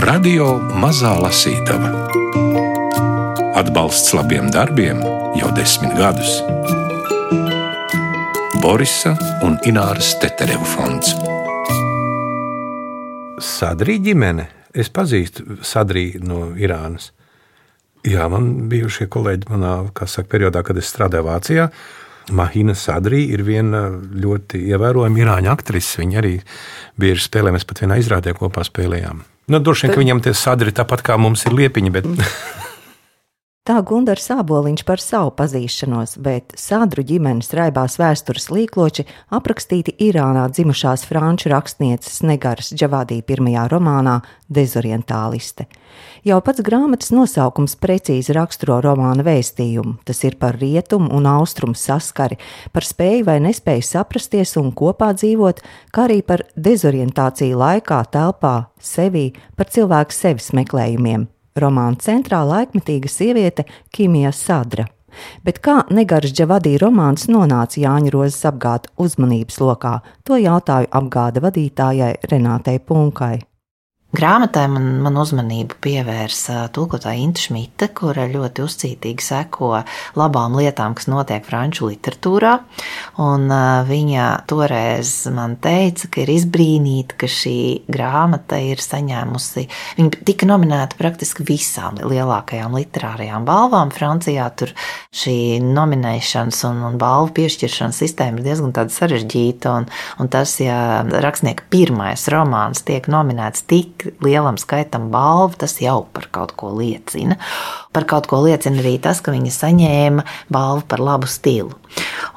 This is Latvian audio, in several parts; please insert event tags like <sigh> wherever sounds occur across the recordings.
Radio Mazā Lasītava. Atbalsts labiem darbiem jau desmit gadus. Borisa un Ināras Tetereva fonds. Sadrī ģimene. Es pazīstu Sadrī no Irānas. Jā, man bijušie kolēģi manā saka, periodā, kad es strādāju Vācijā. Mahina Sadrī ir viena ļoti ievērojama irāņu aktrise. Viņa arī bieži spēlē, mēs pat vienā izrādē kopā spēlējām. Nu, droši vien, ka viņam tie sadri tāpat kā mums ir liepiņi, bet <laughs> Tā Gunārs Sāboliņš par savu pazīšanos, bet Sādru ģimenes raibās vēstures līkloči aprakstīti Irānā dzimušās franču rakstnieces Negaras Džavādī pirmajā romānā Dezorientāliste. Jau pats grāmatas nosaukums precīzi raksturo romāna vēstījumu. Tas ir par rietumu un austrumu saskari, par spēju vai nespēju saprasties un kopā dzīvot, kā arī par dezorientāciju laikā, telpā, sevī, par cilvēku sevis meklējumiem romāna centrā laikmetīga sieviete Kimija Sadra. Bet kā Negars Džavadī romāns nonāca Jāņa Rozes apgāda uzmanības lokā, to jautāju apgāda vadītājai Renātei Punkai. Grāmatai man, man uzmanību pievērsa tulkotāja Inta Šmita, kura ļoti uzcītīgi seko labām lietām, kas notiek franču literatūrā. Un viņa toreiz man teica, ka ir izbrīnīta, ka šī grāmata ir saņēmusi, viņa tika nominēta praktiski visām lielākajām literārajām balvām. Francijā tur šī nominēšanas un, un balvu piešķiršanas sistēma ir diezgan sarežģīta, un, un tas, ja rakstnieka pirmais romāns tiek nominēts tik tik lielam skaitam balvu, tas jau par kaut ko liecina. Par kaut ko liecina arī tas, ka viņa saņēma balvu par labu stilu.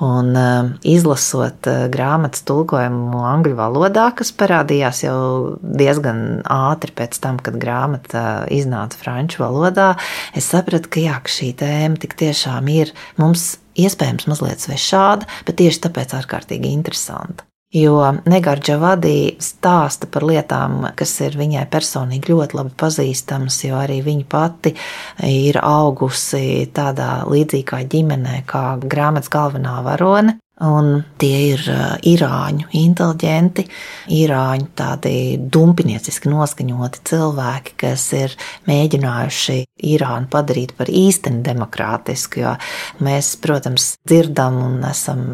Un, uh, izlasot uh, grāmatas tulkojumu angļu valodā, kas parādījās jau diezgan ātri pēc tam, kad grāmata iznāca franču valodā, es sapratu, ka, jā, ka šī tēma tik tiešām ir mums iespējams mazliet svešāda, bet tieši tāpēc ārkārtīgi interesanta. Jo Negārģa vadī stāsta par lietām, kas ir viņai personīgi ļoti labi pazīstamas, jo arī viņa pati ir augusi tādā līdzīgā ģimenē kā grāmatas galvenā varone. Un tie ir īrāņu inteliģenti, īrāņu tādi dumpinieciski noskaņoti cilvēki, kas ir mēģinājuši Irānu padarīt par īsteni demokrātisku. Jo mēs, protams, dzirdam un esam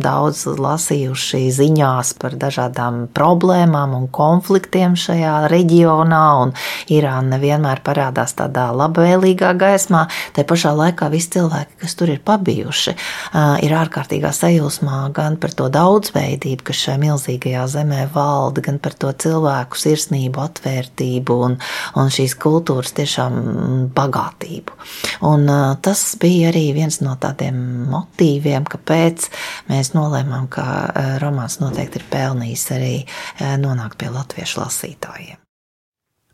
daudz lasījuši ziņās par dažādām problēmām un konfliktiem šajā reģionā, un Irāna nevienmēr parādās tādā labvēlīgā gaismā. Te pašā laikā visi cilvēki, kas tur ir pabijuši, ir ārkārtīgā sajūta sajūsmā gan par to daudzveidību, kas šajā milzīgajā zemē valda, gan par to cilvēku sirsnību, atvērtību un, un šīs kultūras tiešām bagātību. Un tas bija arī viens no tādiem motīviem, kāpēc mēs nolēmām, ka romāns noteikti ir pelnījis arī nonākt pie latviešu lasītājiem.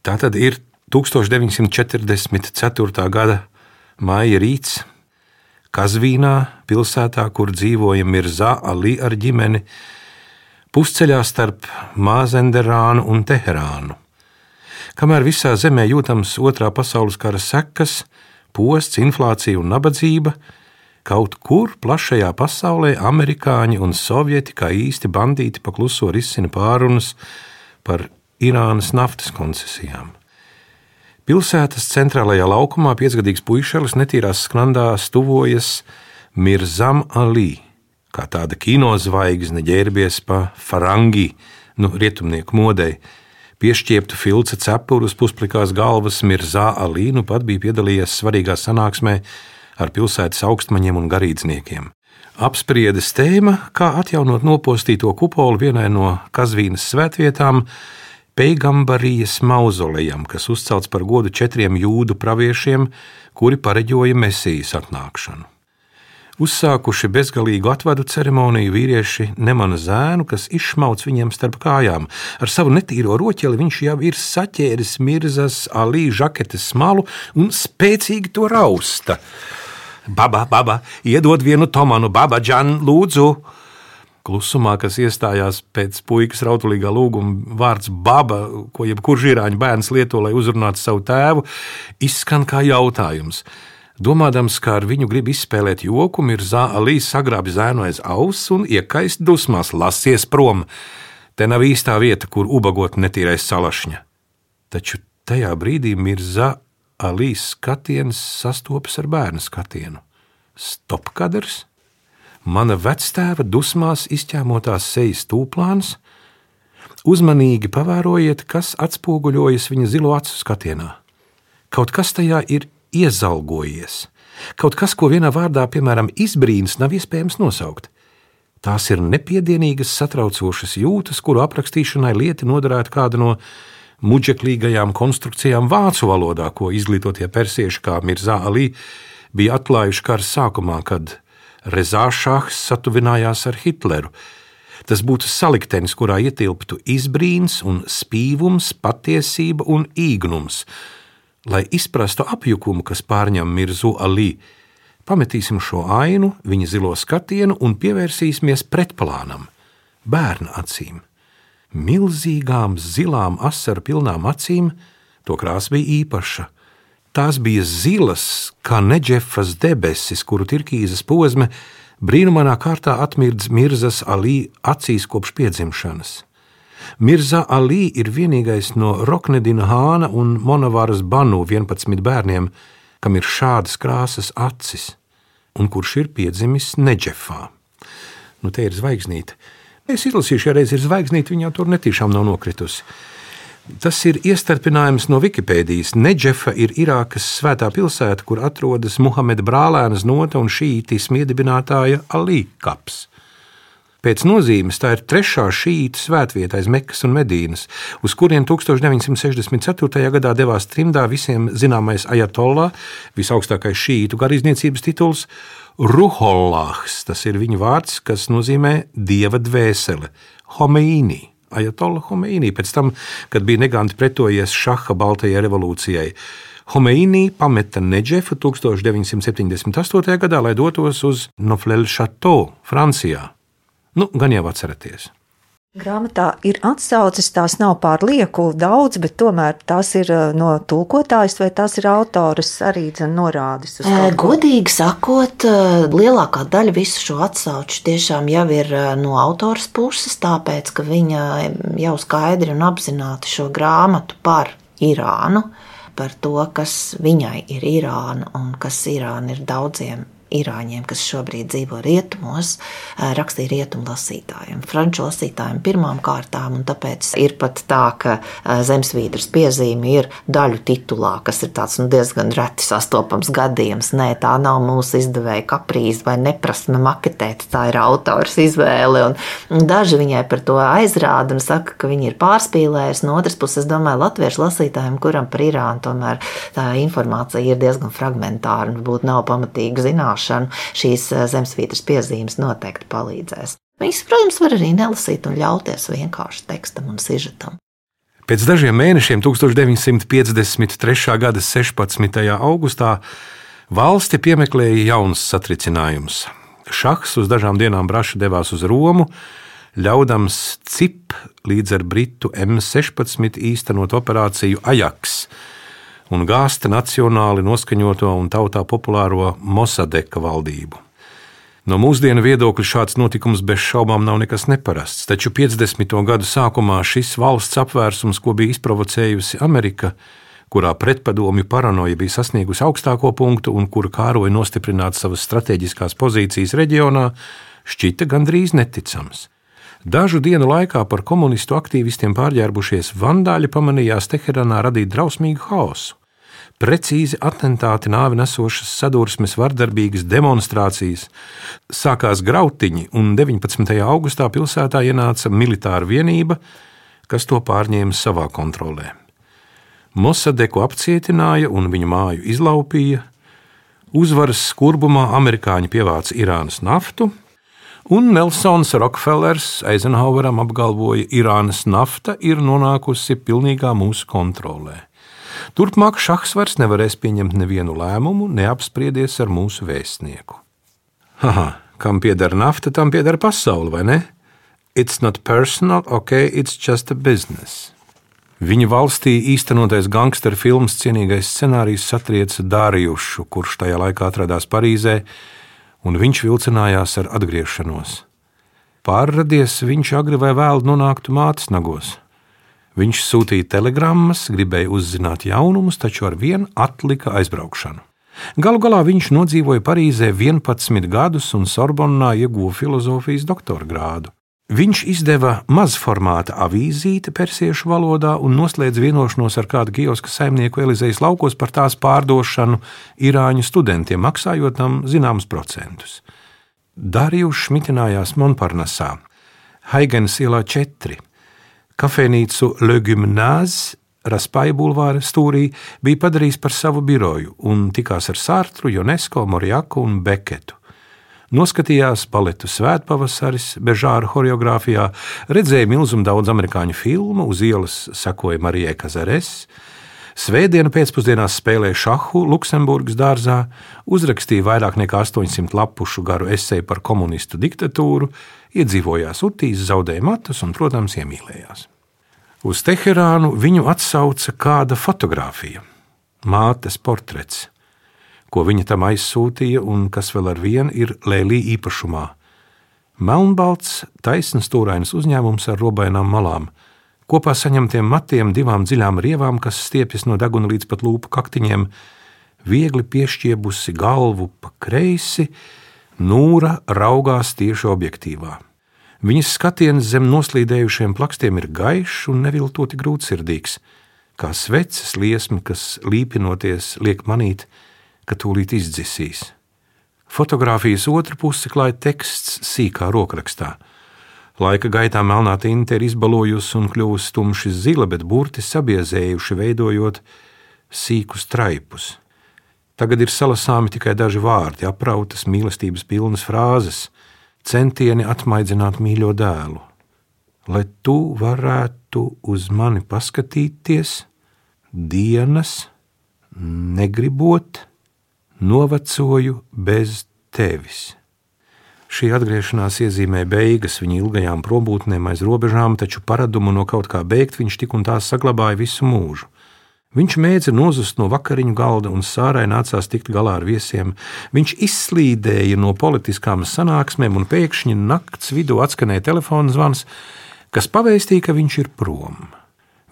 Tā tad ir 1944. gada māja rīts Kazvīnā, pilsētā, kur dzīvoja Mirzā Ali ar ģimeni, pusceļā starp Māzenderānu un Teherānu. Kamēr visā zemē jūtams otrā pasaules kara sekas, posts, inflācija un nabadzība, kaut kur plašajā pasaulē amerikāņi un sovieti kā īsti bandīti pakluso risina pārunas par Irānas naftas koncesijām. Pilsētas centrālajā laukumā piecgadīgs puišelis netīrās skrandās tuvojas Mirzam Ali, kā tāda kinozvaigzne ģērbies pa farangi, nu, rietumnieku modei. Piešķieptu filca cepuru uz pusplikās galvas Mirzā Ali nu pat bija piedalījies svarīgā sanāksmē ar pilsētas augstmaņiem un garīdzniekiem. Apspriedes tēma, kā atjaunot nopostīto kupolu vienai no Kazvīnas svētvietām, Peigambarijas mauzolejam, kas uzcelts par godu četriem jūdu praviešiem, kuri pareģoja mesijas atnākšanu. Uzsākuši bezgalīgu atvadu ceremoniju, vīrieši nemana zēnu, kas izšmauts viņiem starp kājām. Ar savu netīro roķeli viņš jau ir saķēris mirzas alī žaketes smalu un spēcīgi to rausta. Baba, baba, iedod vienu tomanu, baba, džan, lūdzu! Klusumā, kas iestājās pēc puikas rautulīgā lūguma, vārds baba, ko jebkurš īrāņu bērns lieto, lai uzrunātu savu tēvu, izskan kā jautājums. Domādams, ka ar viņu grib izspēlēt joku, Mirzā Alī sagrābi zēnu aiz auss un iekaist dusmās, lasies prom. Te nav īstā vieta, kur ubagot netīrais salašņa. Taču tajā brīdī Mirza Alīs skatiens sastopas ar bērnu skatienu. Stopkadrs, mana vectēva dusmās izķēmotās sejas tūplāns, uzmanīgi pavērojiet, kas atspoguļojas viņa zilo acu skatienā. Kaut kas tajā ir iezalgojies, kaut kas, ko vienā vārdā, piemēram, izbrīns, nav iespējams nosaukt. Tās ir nepiedienīgas, satraucošas jūtas, kuru aprakstīšanai lieti noderētu kāda no muģeklīgajām konstrukcijām vācu valodā, ko izglītotie persieši kā Mirzā Ali bija atklājuši kara sākumā, kad Rezāšāks satuvinājās ar Hitleru. Tas būtu saliktenis, kurā ietilptu izbrīns un spīvums, patiesība un īgnums. Lai izprastu apjukumu, kas pārņem Mirzu Ali, pametīsim šo ainu, viņa zilo skatienu un pievērsīsimies pretplānam, bērna acīm milzīgām, zilām, asaru pilnām acīm, to krāsa bija īpaša. Tās bija zilas, kā neģefas debesis, kuru tirkīzes posma brīnumainā kārtā atmirdz Mirzas Alī acīs kopš piedzimšanas. Mirza Alī ir vienīgais no Roknedina Hāna un Monavāras Banu 11 bērniem, kam ir šādas krāsas acis, un kurš ir piedzimis Neģefā. Nu, te ir zvaigznīte. Es izlasīju, ja reiz ir zvaigznīte, viņa tur netīšām nav nokritusi. Tas ir iestarpinājums no Wikipēdijas. Neģefa ir Irākas svētā pilsēta, kur atrodas Muhameda brālēnas nota un šītisma iedibinātāja Alī kaps. Pēc nozīmes tā ir trešā šīta svētvieta aiz Mekas un Medīnas, uz kurien 1964. gadā devās trimdā visiem zināmais ajatollā, visaugstākais šītu garīdzniecības tituls Ruhollāhs. Tas ir viņa vārds, kas nozīmē dieva dvēsele, Homeīni. Ajatolla Homeīni pēc tam, kad bija neganti pretojies Šaha Baltajai revolūcijai. Homeīni pameta Neģefu 1978. gadā, lai dotos uz Noflel Chateau, Francijā. Nu, gan jau atceraties. Grāmatā ir atsauces, tās nav pārlieku daudz, bet tomēr tās ir eh, no tulkotājas vai tās ir autoras arī norādes. Godīgi sakot, lielākā daļa visu šo atsauču tiešām jau ir no autoras puses, tāpēc, ka viņa jau skaidri un apzināti šo grāmatu par Irānu, par to, kas viņai ir Irāna un kas Irāna ir daudziem irāņiem, kas šobrīd dzīvo rietumos, rakstīja rietumu lasītājiem, franču lasītājiem pirmām kārtām, tāpēc ir pat tā, ka zemesvītras piezīme ir daļu titulā, kas ir tāds nu, diezgan reti sastopams gadījums. Nē, tā nav mūsu izdevēja kaprīze vai neprasme maketēt, tā ir autors izvēle, un daži viņai par to aizrāda un saka, ka viņi ir pārspīlējusi. No otras puses, es domāju, latviešu lasītājiem, kuram par Irānu tomēr tā informācija ir diezgan fragmentāra un varbūt nav pamatīga zināšana zināšanu šīs eh, zemesvītras piezīmes noteikti palīdzēs. Viņas, protams, var arī nelasīt un ļauties vienkārši tekstam un sižetam. Pēc dažiem mēnešiem, 1953. gada 16. augustā, valsti piemeklēja jauns satricinājums. Šahs uz dažām dienām braši devās uz Romu, ļaudams CIP līdz ar Britu M16 īstenot operāciju Ajaks un gāsta nacionāli noskaņoto un tautā populāro Mosadeka valdību. No mūsdienu viedokļa šāds notikums bez šaubām nav nekas neparasts, taču 50. gadu sākumā šis valsts apvērsums, ko bija izprovocējusi Amerika, kurā pretpadomju paranoja bija sasniegusi augstāko punktu un kura kāroja nostiprināt savas strateģiskās pozīcijas reģionā, šķita gandrīz neticams. Dažu dienu laikā par komunistu aktīvistiem pārģērbušies vandāļi pamanījās Teheranā radīt drausmīgu haosu. Precīzi atentāti, nāvi nesošas sadursmes, vardarbīgas demonstrācijas. Sākās grautiņi, un 19. augustā pilsētā ienāca militāra vienība, kas to pārņēma savā kontrolē. Mosadeku apcietināja un viņu māju izlaupīja. Uzvaras skurbumā amerikāņi pievāca Irānas naftu, un Nelsons Rokefellers Eizenhoweram apgalvoja, Irānas nafta ir nonākusi pilnīgā mūsu kontrolē. Turpmāk šahs vairs nevarēs pieņemt nevienu lēmumu, neapspriedies ar mūsu vēstnieku. Haha, kam pieder nafta, tam pieder pasaule, vai ne? It's not personal, ok, it's just a business. Viņa valstī īstenotais gangsteru filmas cienīgais scenārijs satrieca Dārijušu, kurš tajā laikā atradās Parīzē, un viņš vilcinājās ar atgriešanos. Pārradies viņš agri vai vēlu nonāktu mātes nagos. Viņš sūtīja telegrammas, gribēja uzzināt jaunumus, taču ar vienu atlika aizbraukšanu. Galu galā viņš nodzīvoja Parīzē 11 gadus un Sorbonnā ieguva filozofijas doktora grādu. Viņš izdeva mazformāta avīzīti persiešu valodā un noslēdza vienošanos ar kādu kioska saimnieku Elizejas laukos par tās pārdošanu Irāņu studentiem, maksājot tam zināmus procentus. Darījus šmitinājās Monparnasā, Haigenas ielā 4, kafejnīcu Le Gymnase Raspaja bulvāra stūrī bija padarījis par savu biroju un tikās ar Sārtru, Jonesko, Morjaku un Beketu. Noskatījās baletu svētpavasaris, bežāra choreogrāfijā, redzēja milzumu daudz amerikāņu filmu, uz ielas sekoja Marijai Kazares, Svētdienu pēcpusdienās spēlēja šahu Luksemburgas dārzā, uzrakstīja vairāk nekā 800 lapušu garu esēju par komunistu diktatūru, iedzīvojās utīs, zaudēja matus un, protams, iemīlējās. Uz Teherānu viņu atsauca kāda fotografija, mātes portrets, ko viņa tam aizsūtīja un kas vēl ar vienu ir Lēlī īpašumā. Melnbalts, taisns stūrains uzņēmums ar robainām malām, kopā saņemtiem matiem, divām dziļām rievām, kas stiepjas no deguna līdz pat lūpu kaktiņiem, viegli piešķiebusi galvu pa kreisi, nūra raugās tieši objektīvā. Viņas skatiens zem noslīdējušiem plakstiem ir gaišs un neviltoti grūtsirdīgs, kā sveces liesma, kas līpinoties liek manīt, ka tūlīt izdzisīs. Fotogrāfijas otra puse klāja teksts sīkā rokrakstā. Laika gaitā melnā tinte ir izbalojusi un kļuvusi tumši zila, bet burti sabiezējuši, veidojot sīkus traipus. Tagad ir salasāmi tikai daži vārdi, aprautas mīlestības pilnas frāzes, centieni atmaidzināt mīļo dēlu, lai tu varētu uz mani paskatīties, dienas, negribot, novecoju bez tevis. Šī atgriešanās iezīmē beigas viņa ilgajām probūtnēm aiz robežām, taču paradumu no kaut kā beigt viņš tik un tā saglabāja visu mūžu. Viņš mēģināja nozust no vakariņu galda, un sārai nācās tikt galā ar viesiem. Viņš izslīdēja no politiskām sanāksmēm, un pēkšņi nakts vidū atskanēja telefona zvans, kas pavēstīja, ka viņš ir prom.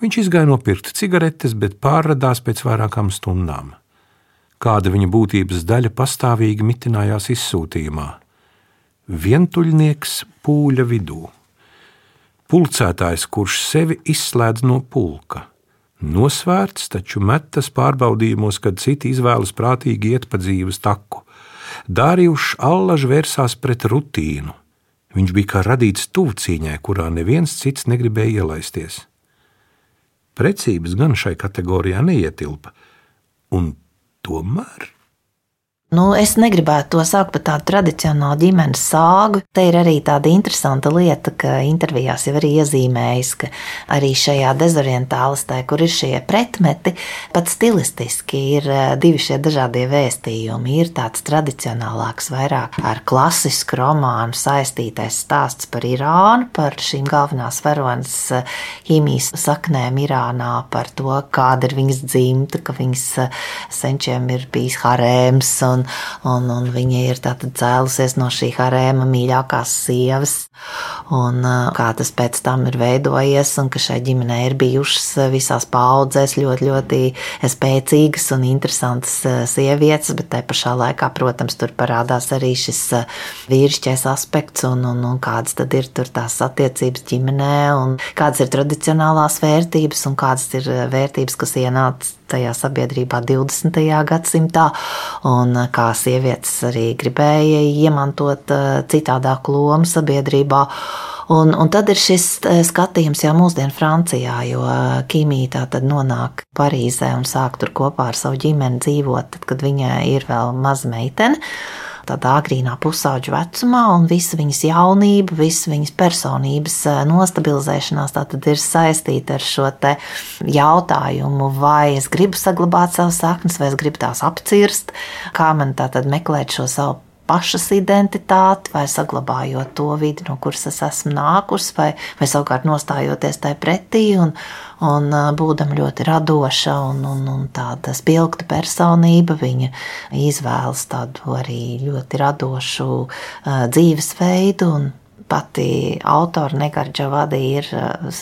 Viņš izgāja nopirkt cigaretes, bet pārradās pēc vairākām stundām. Kāda viņa būtības daļa pastāvīgi mitinājās izsūtījumā? Vientuļnieks pūļa vidū, pulcētājs, kurš sevi izslēdz no pulka Nosvērts, taču metas pārbaudījumos, kad citi izvēlas prātīgi iet pa dzīves taku. Dārījus allaž vērsās pret rutīnu. Viņš bija kā radīts tuvcīņai, kurā neviens cits negribēja ielaisties. Precības gan šai kategorijā neietilpa, un tomēr Nu, es negribētu to saukt par tādu tradicionālu ģimenes sāgu. Te ir arī tāda interesanta lieta, ka intervijās jau arī iezīmējis, ka arī šajā dezorientālistē, kur ir šie pretmeti, pat stilistiski ir eh, divi šie dažādie vēstījumi. Ir tāds tradicionālāks, vairāk ar klasisku romānu saistītais stāsts par Irānu, par šīm galvenās varonas eh, ķīmijas saknēm Irānā, par to, kāda ir viņas dzimta, ka viņas eh, senčiem ir bijis harēms un un, un viņa ir tātad cēlusies no šī harēma mīļākās sievas, un kā tas pēc tam ir veidojies, un ka šai ģimenei ir bijušas visās paudzēs ļoti, ļoti spēcīgas un interesantas sievietes, bet te pašā laikā, protams, tur parādās arī šis vīrišķais aspekts un, un, un kādas tad ir tur tās attiecības ģimenē, un kādas ir tradicionālās vērtības un kādas ir vērtības, kas ienāca tajā sabiedrībā 20. gadsimtā, un kā sievietes arī gribēja iemantot eh, citādāku lomu sabiedrībā. Un, un tad ir šis eh, skatījums jau mūsdienu Francijā, jo eh, Kimija tā tad nonāk Parīzē un sāk tur kopā ar savu ģimeni dzīvot, tad, kad viņai ir vēl maza meitene tādā agrīnā pusauģu vecumā, un visa viņas jaunība, visa viņas personības eh, nostabilizēšanās ir saistīta ar šo jautājumu, vai es gribu saglabāt savas saknes, vai es gribu tās apcirst, kā man tātad meklēt šo savu pašas identitāti, vai saglabājot to vidi, no kuras es esmu nākusi, vai, vai savukārt nostājoties tai pretī un, un būdama ļoti radoša un, un, un tāda spilgta personība, viņa izvēlas tādu arī ļoti radošu dzīvesveidu un pati autora Negarģa Vadi ir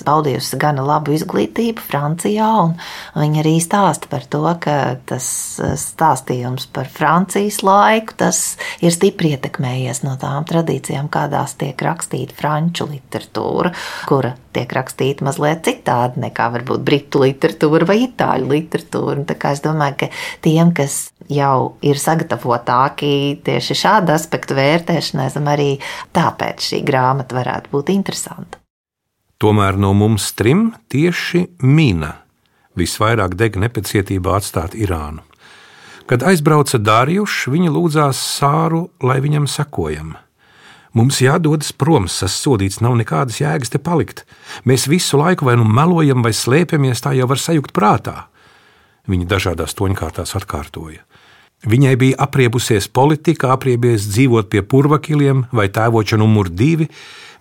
baudījusi gana labu izglītību Francijā, un viņa arī stāsta par to, ka tas stāstījums par Francijas laiku, tas ir stipri ietekmējies no tām tradīcijām, kādās tiek rakstīta franču literatūra, kura tiek rakstīta mazliet citādi nekā varbūt britu literatūra vai itāļu literatūra. Un tā kā es domāju, ka tiem, kas jau ir sagatavotāki tieši šāda aspekta vērtēšanai, arī tāpēc šī grāmata varētu būt interesanta. Tomēr no mums trim tieši Mina visvairāk deg nepacietībā atstāt Irānu. Kad aizbrauca Dārjušs, viņa lūdzās sāru, lai viņam sekojam. Mums jādodas prom, tas sodīts, nav nekādas jēgas te palikt. Mēs visu laiku vai nu melojam, vai slēpjamies, tā jau var sajūt prātā. Viņa dažādās toņkārtās atkārtoja. Viņai bija apriebusies politika, apriebies dzīvot pie purvakiliem vai tēvoča numur divi.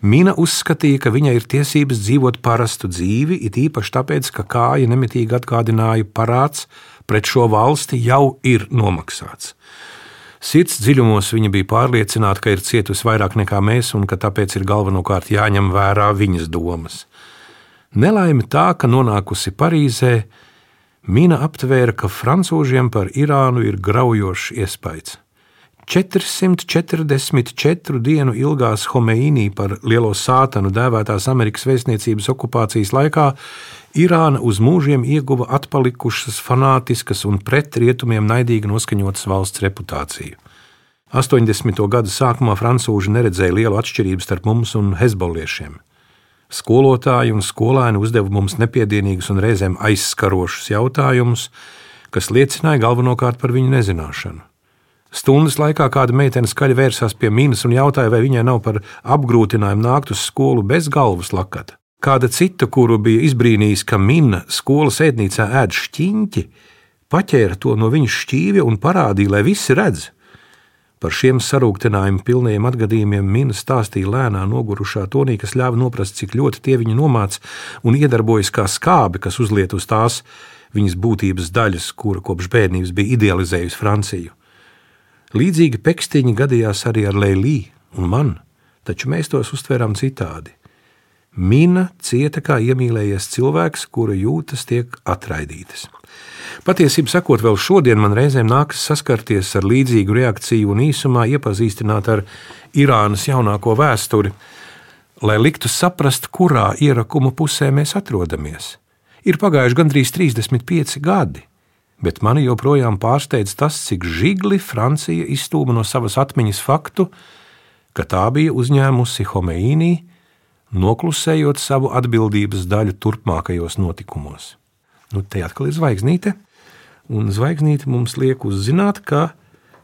Mina uzskatīja, ka viņai ir tiesības dzīvot parastu dzīvi, it īpaši tāpēc, ka kāja nemitīgi atgādināja parāds pret šo valsti jau ir nomaksāts. Sirds dziļumos viņa bija pārliecināta, ka ir cietusi vairāk nekā mēs, un ka tāpēc ir galvenokārt jāņem vērā viņas domas. Nelaime tā, ka nonākusi Parīzē, Mina aptvēra, ka francūžiem par Irānu ir graujošs iespējas. 444 dienu ilgās Homeīnī par lielo sātanu dēvētās Amerikas vēstniecības okupācijas laikā Irāna uz mūžiem ieguva atpalikušas, fanātiskas un pret rietumiem naidīgi noskaņotas valsts reputāciju. 80. gada sākumā francūži neredzēja lielu atšķirību starp mums un hezbolliešiem. Skolotāji un skolēni uzdeva mums nepiedienīgus un reizēm aizskarošus jautājumus, kas liecināja galvenokārt par viņu nezināšanu. Stundas laikā kāda meitene skaļi vērsās pie minas un jautāja, vai viņai nav par apgrūtinājumu nākt uz skolu bez galvas lakata. Kāda cita, kuru bija izbrīnījis, ka mina skolas ēdnīcā ēd šķiņķi, paķēra to no viņa šķīvja un parādīja, lai visi redz. Par šiem sarūktinājumu pilniem atgadījumiem mina stāstīja lēnā, nogurušā tonī, kas ļāva noprast, cik ļoti tie viņu nomāca un iedarbojas kā skābi, kas uzliet uz tās viņas būtības daļas, kura kopš bērnības bija idealizējusi Franciju. Līdzīgi pekstiņi gadījās arī ar Lēlī un man, taču mēs tos uztvērām citādi. Mina cieta kā iemīlējies cilvēks, kura jūtas tiek atraidītas. Patiesībā sakot, vēl šodien man reizēm nākas saskarties ar līdzīgu reakciju un īsumā iepazīstināt ar Irānas jaunāko vēsturi, lai liktu saprast, kurā ierakuma pusē mēs atrodamies. Ir pagājuši gandrīz 35 gadi, bet mani joprojām pārsteidz tas, cik žigli Francija izstūma no savas atmiņas faktu, ka tā bija uzņēmusi Homeīnī noklusējot savu atbildības daļu turpmākajos notikumos. Nu, te atkal ir zvaigznīte, un zvaigznīte mums liek uzzināt, ka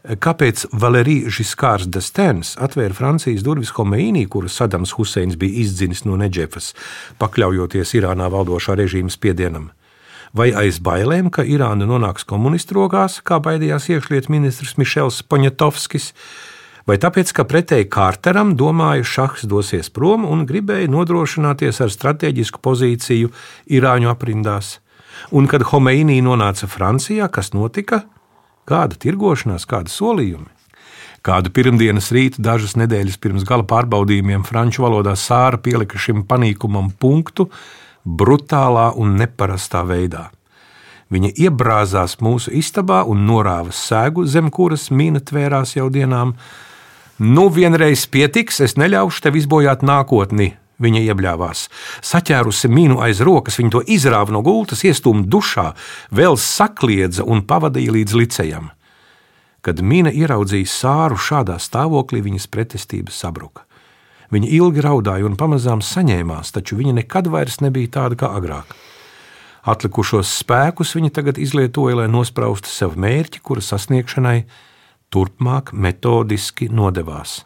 kāpēc Valērija Žiskārs de Stēns atvēra Francijas durvis Homeīnī, kuras Sadams Huseins bija izdzinis no Neģefas, pakļaujoties Irānā valdošā režīma spiedienam. Vai aiz bailēm, ka Irāna nonāks komunistu rokās, kā baidījās iekšlietu ministrs Mišels Poņatovskis, vai tāpēc, ka pretēji Kārteram domāja, šahs dosies prom un gribēja nodrošināties ar strateģisku pozīciju Irāņu aprindās. Un kad Homeīnī nonāca Francijā, kas notika? Kāda tirgošanās, kāda solījumi? Kādu pirmdienas rītu, dažas nedēļas pirms gala pārbaudījumiem, franču valodā sāra pielika šim panīkumam punktu brutālā un neparastā veidā. Viņa iebrāzās mūsu istabā un norāva sēgu, zem kuras mīna tvērās jau dienām, Nu, vienreiz pietiks, es neļaušu tev izbojāt nākotni. Viņa iebļāvās. Saķērusi mīnu aiz rokas, viņa to izrāva no gultas, iestūma dušā, vēl sakliedza un pavadīja līdz licejam. Kad Mina ieraudzīja sāru šādā stāvoklī, viņas pretestība sabruka. Viņa ilgi raudāja un pamazām saņēmās, taču viņa nekad vairs nebija tāda kā agrāk. Atlikušos spēkus viņa tagad izlietoja, lai nospraustu sev mērķi, kura sasniegšanai turpmāk metodiski nodevās.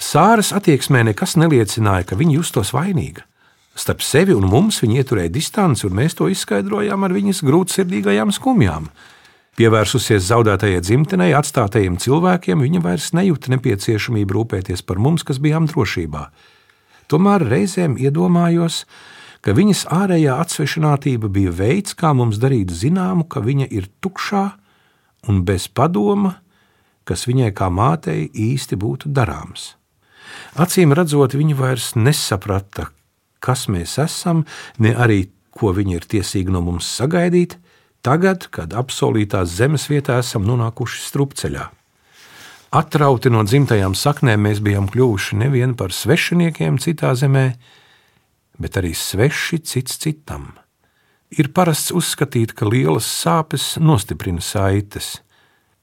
Sāras attieksmē nekas neliecināja, ka viņa justos vainīga. Starp sevi un mums viņa ieturēja distanci, un mēs to izskaidrojām ar viņas grūtsirdīgajām skumjām. Pievērsusies zaudētajai dzimtenei, atstātajiem cilvēkiem, viņa vairs nejūta nepieciešamību rūpēties par mums, kas bijām drošībā. Tomēr reizēm iedomājos, ka viņas ārējā atsvešinātība bija veids, kā mums darīt zināmu, ka viņa ir tukšā un bez padoma, kas viņai kā mātei īsti būtu darāms. Acīm redzot, viņi vairs nesaprata, kas mēs esam, ne arī ko viņi ir tiesīgi no mums sagaidīt, tagad, kad apsolītās zemes vietā esam nonākuši strupceļā. Atrauti no dzimtajām saknēm, mēs bijām kļuvuši nevien par svešiniekiem citā zemē, bet arī sveši cits citam. Ir parasts uzskatīt, ka lielas sāpes nostiprina saites.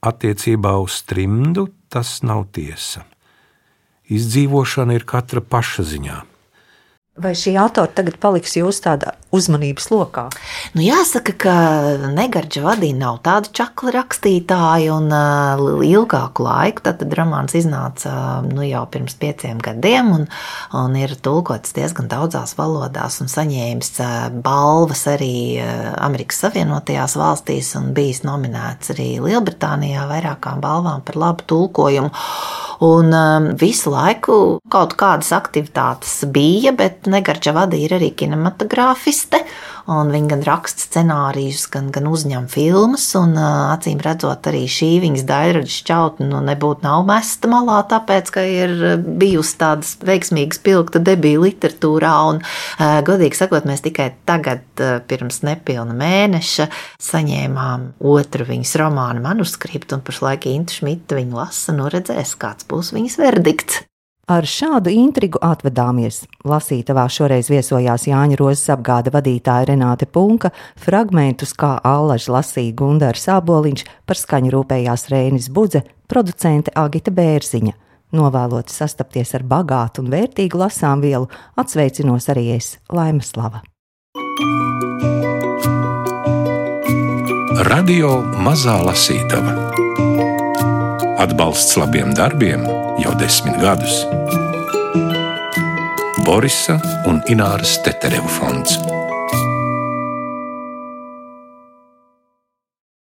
Attiecībā uz trimdu tas nav tiesa. Izdzīvošana ir katra paša ziņā. Vai šī autora tagad paliks jūsu tādā uzmanības lokā? Nu, jāsaka, ka Negarģa vadīja nav tāda čakla rakstītāja, un uh, ilgāku laiku tad, romāns iznāca nu, jau pirms pieciem gadiem, un, un ir tulkots diezgan daudzās valodās, un saņēmis uh, balvas arī Amerikas Savienotajās valstīs, un bijis nominēts arī Lielbritānijā vairākām balvām par labu tulkojumu. Un um, visu laiku kaut kādas aktivitātes bija, bet Negarča vadīja arī kinematogrāfiste. Viņa gan raksta scenārijus, gan, gan uzņem filmas. Un, acīm redzot, arī šī viņas daļradas šķautne nu, nebūtu nav mesta malā, tāpēc, ka ir bijusi tādas veiksmīgas pilkta debija literatūrā. Un, godīgi sakot, mēs tikai tagad, pirms nepilna mēneša, saņēmām otru viņas romānu manuskriptu, un pašlaik Intu Šmita viņu lasa, nu redzēs, kāds būs viņas verdikts. Ar šādu intrigu atvedāmies. Lasītavā šoreiz viesojās Jāņa Rozes apgāda vadītāja Renāte Punka, fragmentus kā Allaž lasīja Gundars Sāboliņš, par skaņu rūpējās Rēnis Budze, producente Agita Bērziņa. Novēlot sastapties ar bagātu un vērtīgu lasām vielu, atsveicinos arī es, Laima Slava. Radio Mazā Lasītava Atbalsts labiem darbiem jau desmit gadus. Borisa un Ināras Teterevu fonds.